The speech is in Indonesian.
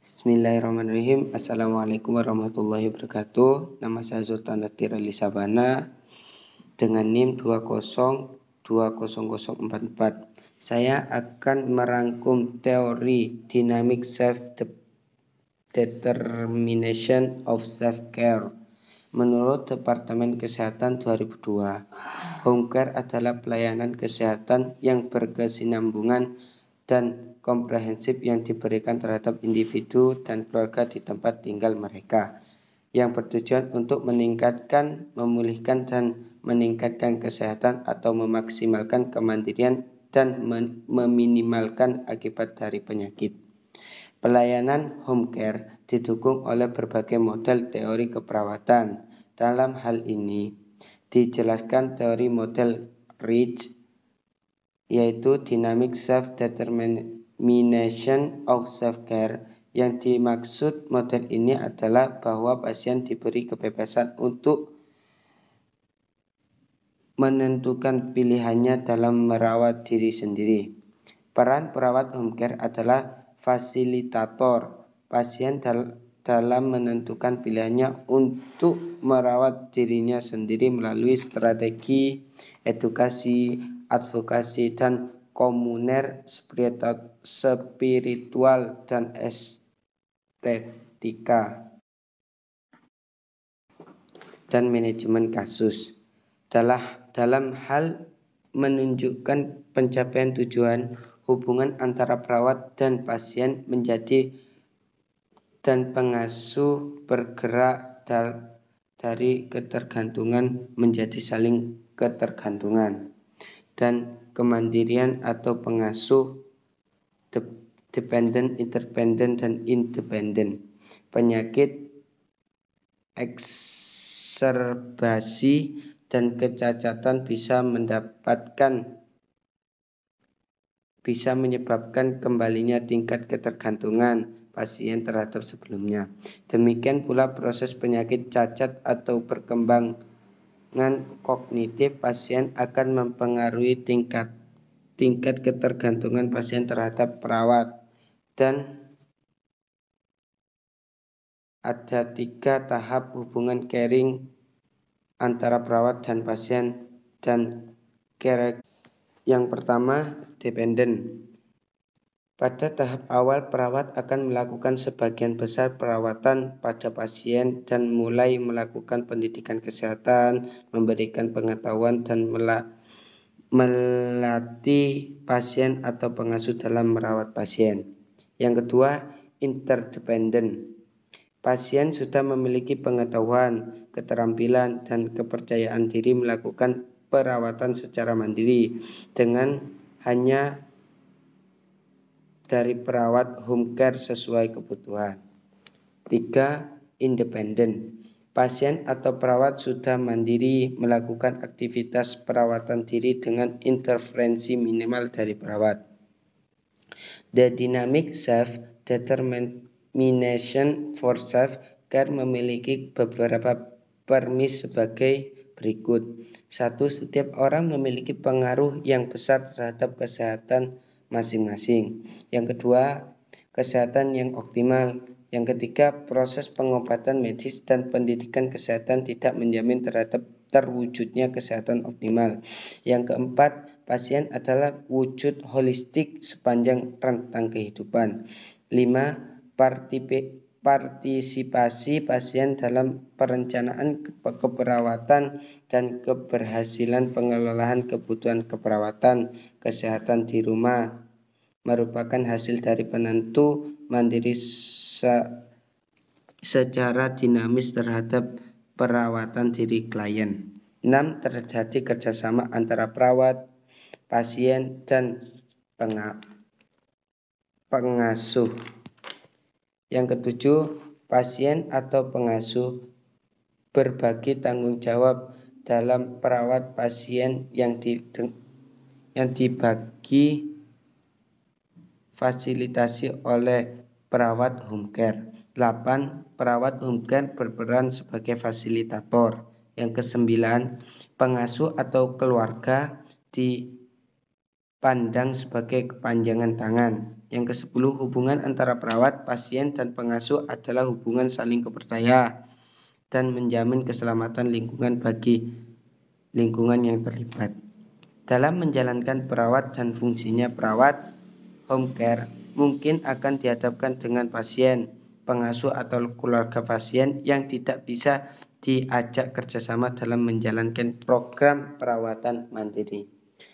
Bismillahirrahmanirrahim. Assalamualaikum warahmatullahi wabarakatuh. Nama saya Sultan Latir Ali Sabana dengan NIM 202044. Saya akan merangkum teori dynamic self determination of self care. Menurut Departemen Kesehatan 2002, home care adalah pelayanan kesehatan yang berkesinambungan dan komprehensif yang diberikan terhadap individu dan keluarga di tempat tinggal mereka yang bertujuan untuk meningkatkan, memulihkan dan meningkatkan kesehatan atau memaksimalkan kemandirian dan meminimalkan akibat dari penyakit. Pelayanan home care didukung oleh berbagai model teori keperawatan. Dalam hal ini dijelaskan teori model REACH yaitu Dynamic Self-Determination of Self-Care. Yang dimaksud model ini adalah bahwa pasien diberi kebebasan untuk menentukan pilihannya dalam merawat diri sendiri. Peran perawat home care adalah fasilitator pasien dal dalam menentukan pilihannya untuk merawat dirinya sendiri melalui strategi edukasi, advokasi, dan komuner spiritual dan estetika dan manajemen kasus. Dalam, dalam hal menunjukkan pencapaian tujuan, hubungan antara perawat dan pasien menjadi dan pengasuh bergerak dari ketergantungan menjadi saling ketergantungan dan kemandirian atau pengasuh dependent, interdependent, dan independent. Penyakit ekserbasi dan kecacatan bisa mendapatkan bisa menyebabkan kembalinya tingkat ketergantungan pasien terhadap sebelumnya. Demikian pula proses penyakit cacat atau berkembang dengan kognitif pasien akan mempengaruhi tingkat tingkat ketergantungan pasien terhadap perawat dan ada tiga tahap hubungan caring antara perawat dan pasien dan care. Yang pertama, dependent. Pada tahap awal, perawat akan melakukan sebagian besar perawatan pada pasien dan mulai melakukan pendidikan kesehatan, memberikan pengetahuan, dan melatih pasien atau pengasuh dalam merawat pasien. Yang kedua, interdependent. Pasien sudah memiliki pengetahuan, keterampilan, dan kepercayaan diri melakukan perawatan secara mandiri dengan hanya dari perawat home care sesuai kebutuhan. Tiga, independen. Pasien atau perawat sudah mandiri melakukan aktivitas perawatan diri dengan interferensi minimal dari perawat. The dynamic self-determination for self-care memiliki beberapa permis sebagai berikut. Satu, setiap orang memiliki pengaruh yang besar terhadap kesehatan masing-masing. Yang kedua, kesehatan yang optimal. Yang ketiga, proses pengobatan medis dan pendidikan kesehatan tidak menjamin terhadap terwujudnya kesehatan optimal. Yang keempat, pasien adalah wujud holistik sepanjang rentang kehidupan. Lima, partisipasi pasien dalam perencanaan keperawatan dan keberhasilan pengelolaan kebutuhan keperawatan kesehatan di rumah merupakan hasil dari penentu mandiri se secara dinamis terhadap perawatan diri klien. 6. Terjadi kerjasama antara perawat, pasien, dan pengasuh. Yang ketujuh, pasien atau pengasuh berbagi tanggung jawab dalam perawat pasien yang di, yang dibagi fasilitasi oleh perawat home care. 8. Perawat home care berperan sebagai fasilitator. Yang kesembilan, pengasuh atau keluarga di pandang sebagai kepanjangan tangan. Yang ke-10, hubungan antara perawat, pasien, dan pengasuh adalah hubungan saling kepercaya dan menjamin keselamatan lingkungan bagi lingkungan yang terlibat. Dalam menjalankan perawat dan fungsinya perawat, home care mungkin akan dihadapkan dengan pasien, pengasuh atau keluarga pasien yang tidak bisa diajak kerjasama dalam menjalankan program perawatan mandiri.